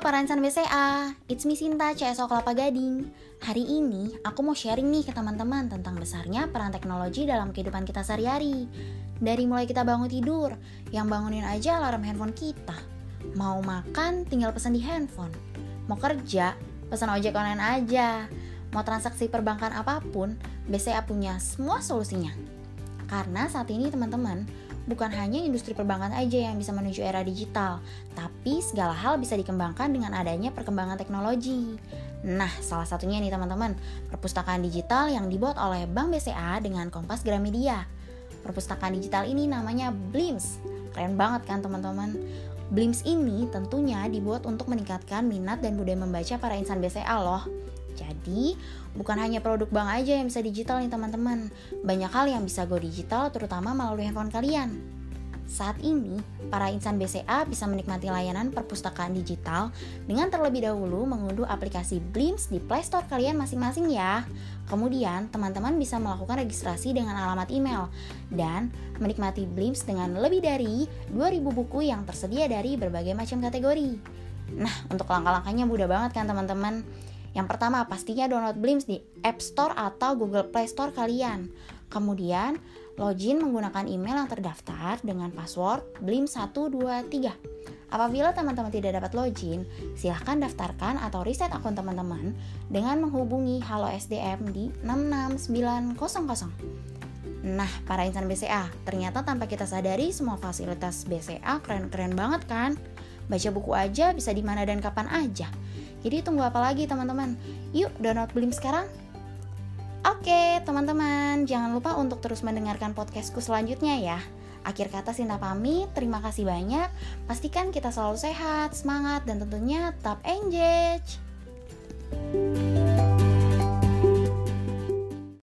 para insan BCA, it's me Sinta, CSO Kelapa Gading. Hari ini aku mau sharing nih ke teman-teman tentang besarnya peran teknologi dalam kehidupan kita sehari-hari. Dari mulai kita bangun tidur, yang bangunin aja alarm handphone kita. Mau makan, tinggal pesan di handphone. Mau kerja, pesan ojek online aja. Mau transaksi perbankan apa pun, BCA punya semua solusinya. Karena saat ini teman-teman, bukan hanya industri perbankan aja yang bisa menuju era digital, tapi segala hal bisa dikembangkan dengan adanya perkembangan teknologi. Nah, salah satunya nih teman-teman, perpustakaan digital yang dibuat oleh Bank BCA dengan Kompas Gramedia. Perpustakaan digital ini namanya Blims. Keren banget kan teman-teman? Blims ini tentunya dibuat untuk meningkatkan minat dan budaya membaca para insan BCA loh. Jadi, bukan hanya produk bank aja yang bisa digital nih teman-teman. Banyak hal yang bisa go digital terutama melalui handphone kalian. Saat ini, para insan BCA bisa menikmati layanan perpustakaan digital dengan terlebih dahulu mengunduh aplikasi Blims di Play Store kalian masing-masing ya. Kemudian, teman-teman bisa melakukan registrasi dengan alamat email dan menikmati Blims dengan lebih dari 2000 buku yang tersedia dari berbagai macam kategori. Nah, untuk langkah-langkahnya mudah banget kan teman-teman? Yang pertama, pastinya download Blims di App Store atau Google Play Store kalian. Kemudian, login menggunakan email yang terdaftar dengan password blims123. Apabila teman-teman tidak dapat login, silahkan daftarkan atau reset akun teman-teman dengan menghubungi Halo SDM di 66900. Nah, para insan BCA, ternyata tanpa kita sadari semua fasilitas BCA keren-keren banget kan? Baca buku aja bisa di mana dan kapan aja. Jadi tunggu apa lagi teman-teman? Yuk download Blim sekarang. Oke, teman-teman, jangan lupa untuk terus mendengarkan podcastku selanjutnya ya. Akhir kata Sinta pamit, terima kasih banyak. Pastikan kita selalu sehat, semangat, dan tentunya tetap engage.